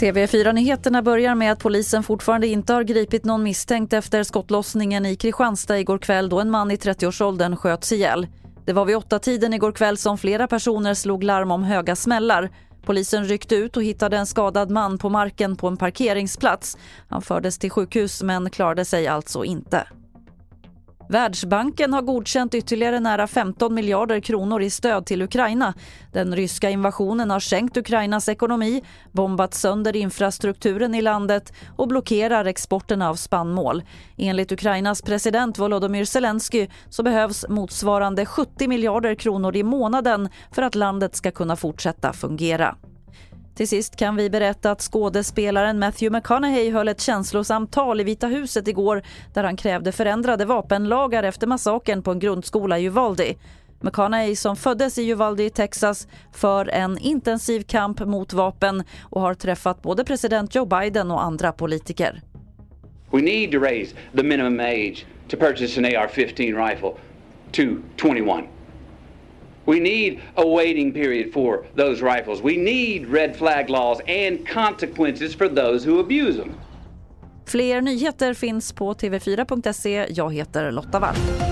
TV4-nyheterna börjar med att polisen fortfarande inte har gripit någon misstänkt efter skottlossningen i Kristianstad igår kväll då en man i 30-årsåldern sköts ihjäl. Det var vid åtta tiden igår kväll som flera personer slog larm om höga smällar. Polisen ryckte ut och hittade en skadad man på marken på en parkeringsplats. Han fördes till sjukhus men klarade sig alltså inte. Världsbanken har godkänt ytterligare nära 15 miljarder kronor i stöd till Ukraina. Den ryska invasionen har sänkt Ukrainas ekonomi, bombat sönder infrastrukturen i landet och blockerar exporten av spannmål. Enligt Ukrainas president Volodymyr Zelensky så behövs motsvarande 70 miljarder kronor i månaden för att landet ska kunna fortsätta fungera. Till sist kan vi berätta att skådespelaren Matthew McConaughey höll ett känslosamt tal i Vita huset igår där han krävde förändrade vapenlagar efter massakern på en grundskola i Uvalde. McConaughey som föddes i Uvalde i Texas för en intensiv kamp mot vapen och har träffat både president Joe Biden och andra politiker. We need to raise the minimum age to purchase an AR-15 rifle to 21. We need a waiting period for those rifles. We need red flag laws and consequences for those who abuse them. Fler nyheter finns på tv4.se. Jag heter Lotta Wall.